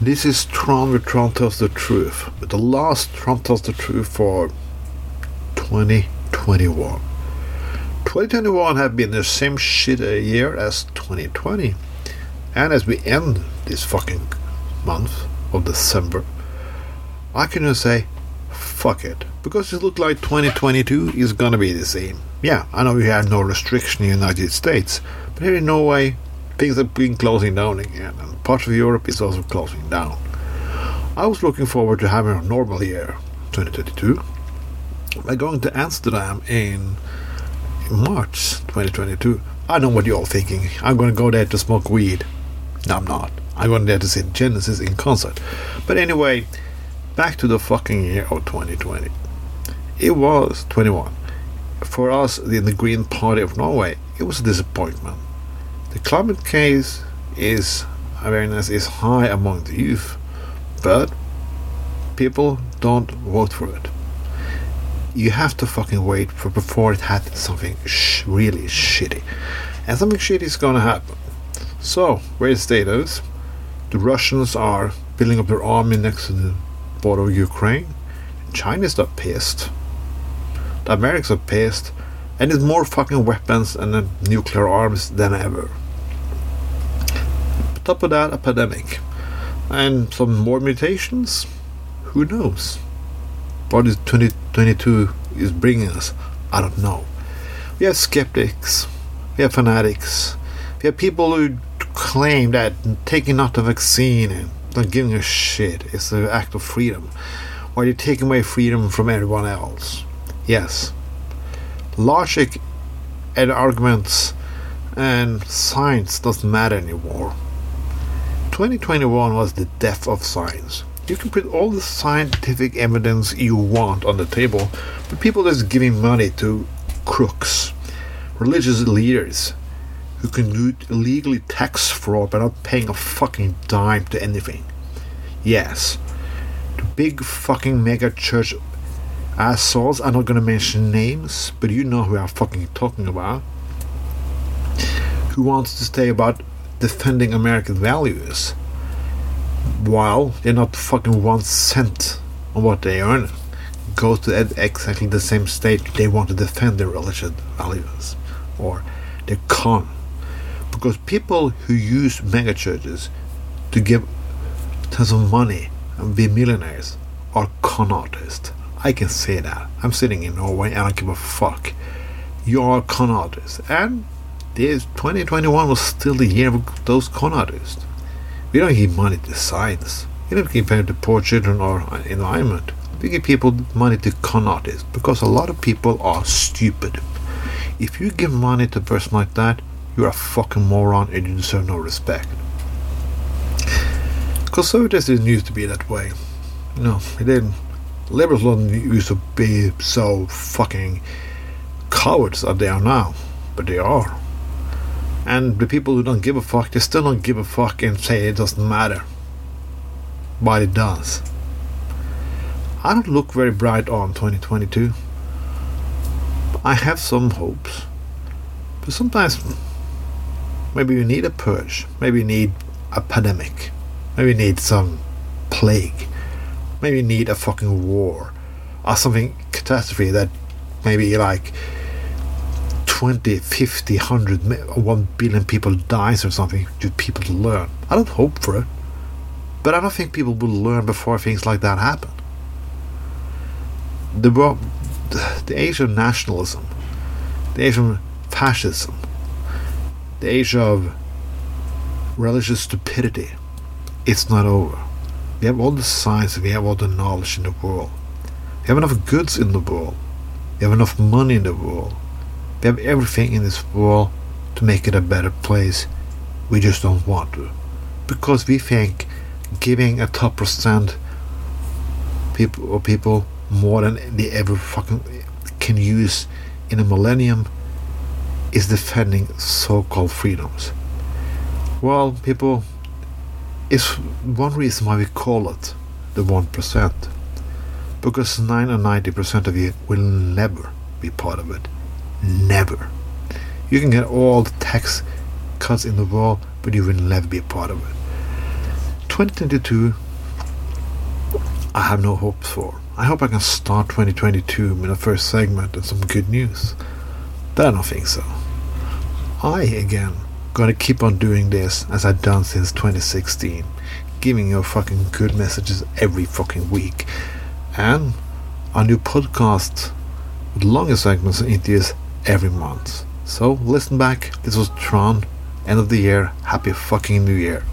This is Tron with Tron Tells the Truth, but the last Tron Tells the Truth for 2021. 2021 have been the same shit a year as 2020. And as we end this fucking month of December, I can just say, fuck it. Because it looks like 2022 is gonna be the same. Yeah, I know we have no restriction in the United States, but here in Norway, things have been closing down again, and parts of Europe is also closing down. I was looking forward to having a normal year, 2022, by going to Amsterdam in March 2022. I know what you're all thinking. I'm going to go there to smoke weed. No, I'm not. I'm going there to see Genesis in concert. But anyway, back to the fucking year of 2020. It was 21. For us in the Green Party of Norway, it was a disappointment. The climate case is awareness is high among the youth, but people don't vote for it. You have to fucking wait for before it had something sh- really shitty, and something shitty is gonna happen. So, where is status? The Russians are building up their army next to the border of Ukraine. China's not pissed. The Americans are pissed, and it's more fucking weapons and uh, nuclear arms than ever. Top of that, a pandemic, and some more mutations. Who knows? What is 2022 is bringing us? I don't know. We have skeptics, we have fanatics, we have people who claim that taking not the vaccine and not giving a shit is an act of freedom, while you're taking away freedom from everyone else. Yes, logic and arguments and science doesn't matter anymore. 2021 was the death of science. You can put all the scientific evidence you want on the table, but people just giving money to crooks, religious leaders, who can do illegally tax fraud by not paying a fucking dime to anything. Yes, the big fucking mega church assholes, I'm not gonna mention names, but you know who I'm fucking talking about, who wants to stay about defending American values while they're not fucking one cent on what they earn goes to exactly the same state they want to defend their religious values or their con because people who use megachurches to give tons of money and be millionaires are con artists. I can say that. I'm sitting in Norway and I don't give a fuck. You are con artist. And this 2021 was still the year of those con artists. We don't give money to science. We don't give money to poor children or environment. We give people money to con artists because a lot of people are stupid. If you give money to a person like that, you're a fucking moron and you deserve no respect. Conservatives didn't used to be that way. No, they didn't. Liberals don't used to be so fucking cowards as they are now, but they are. And the people who don't give a fuck, they still don't give a fuck and say it doesn't matter. But it does. I don't look very bright on 2022. I have some hopes. But sometimes maybe you need a purge. Maybe you need a pandemic. Maybe you need some plague. Maybe you need a fucking war. Or something catastrophe that maybe like 20, 50, 100, 1 billion people dies or something to people learn. I don't hope for it. But I don't think people will learn before things like that happen. The, the age of nationalism, the age of fascism, the age of religious stupidity, it's not over. We have all the science, we have all the knowledge in the world. We have enough goods in the world. We have enough money in the world. We have everything in this world to make it a better place. We just don't want to. Because we think giving a top percent people or people more than they ever fucking can use in a millennium is defending so-called freedoms. Well, people, it's one reason why we call it the one percent, because nine or ninety percent of you will never be part of it. Never. You can get all the tax cuts in the world, but you will never be a part of it. 2022, I have no hopes for. I hope I can start 2022 with a first segment and some good news. But I don't think so. I, again, gonna keep on doing this as I've done since 2016, giving you fucking good messages every fucking week. And our new podcast with longer segments and interviews every month. So listen back. This was Tron. End of the year. Happy fucking New Year.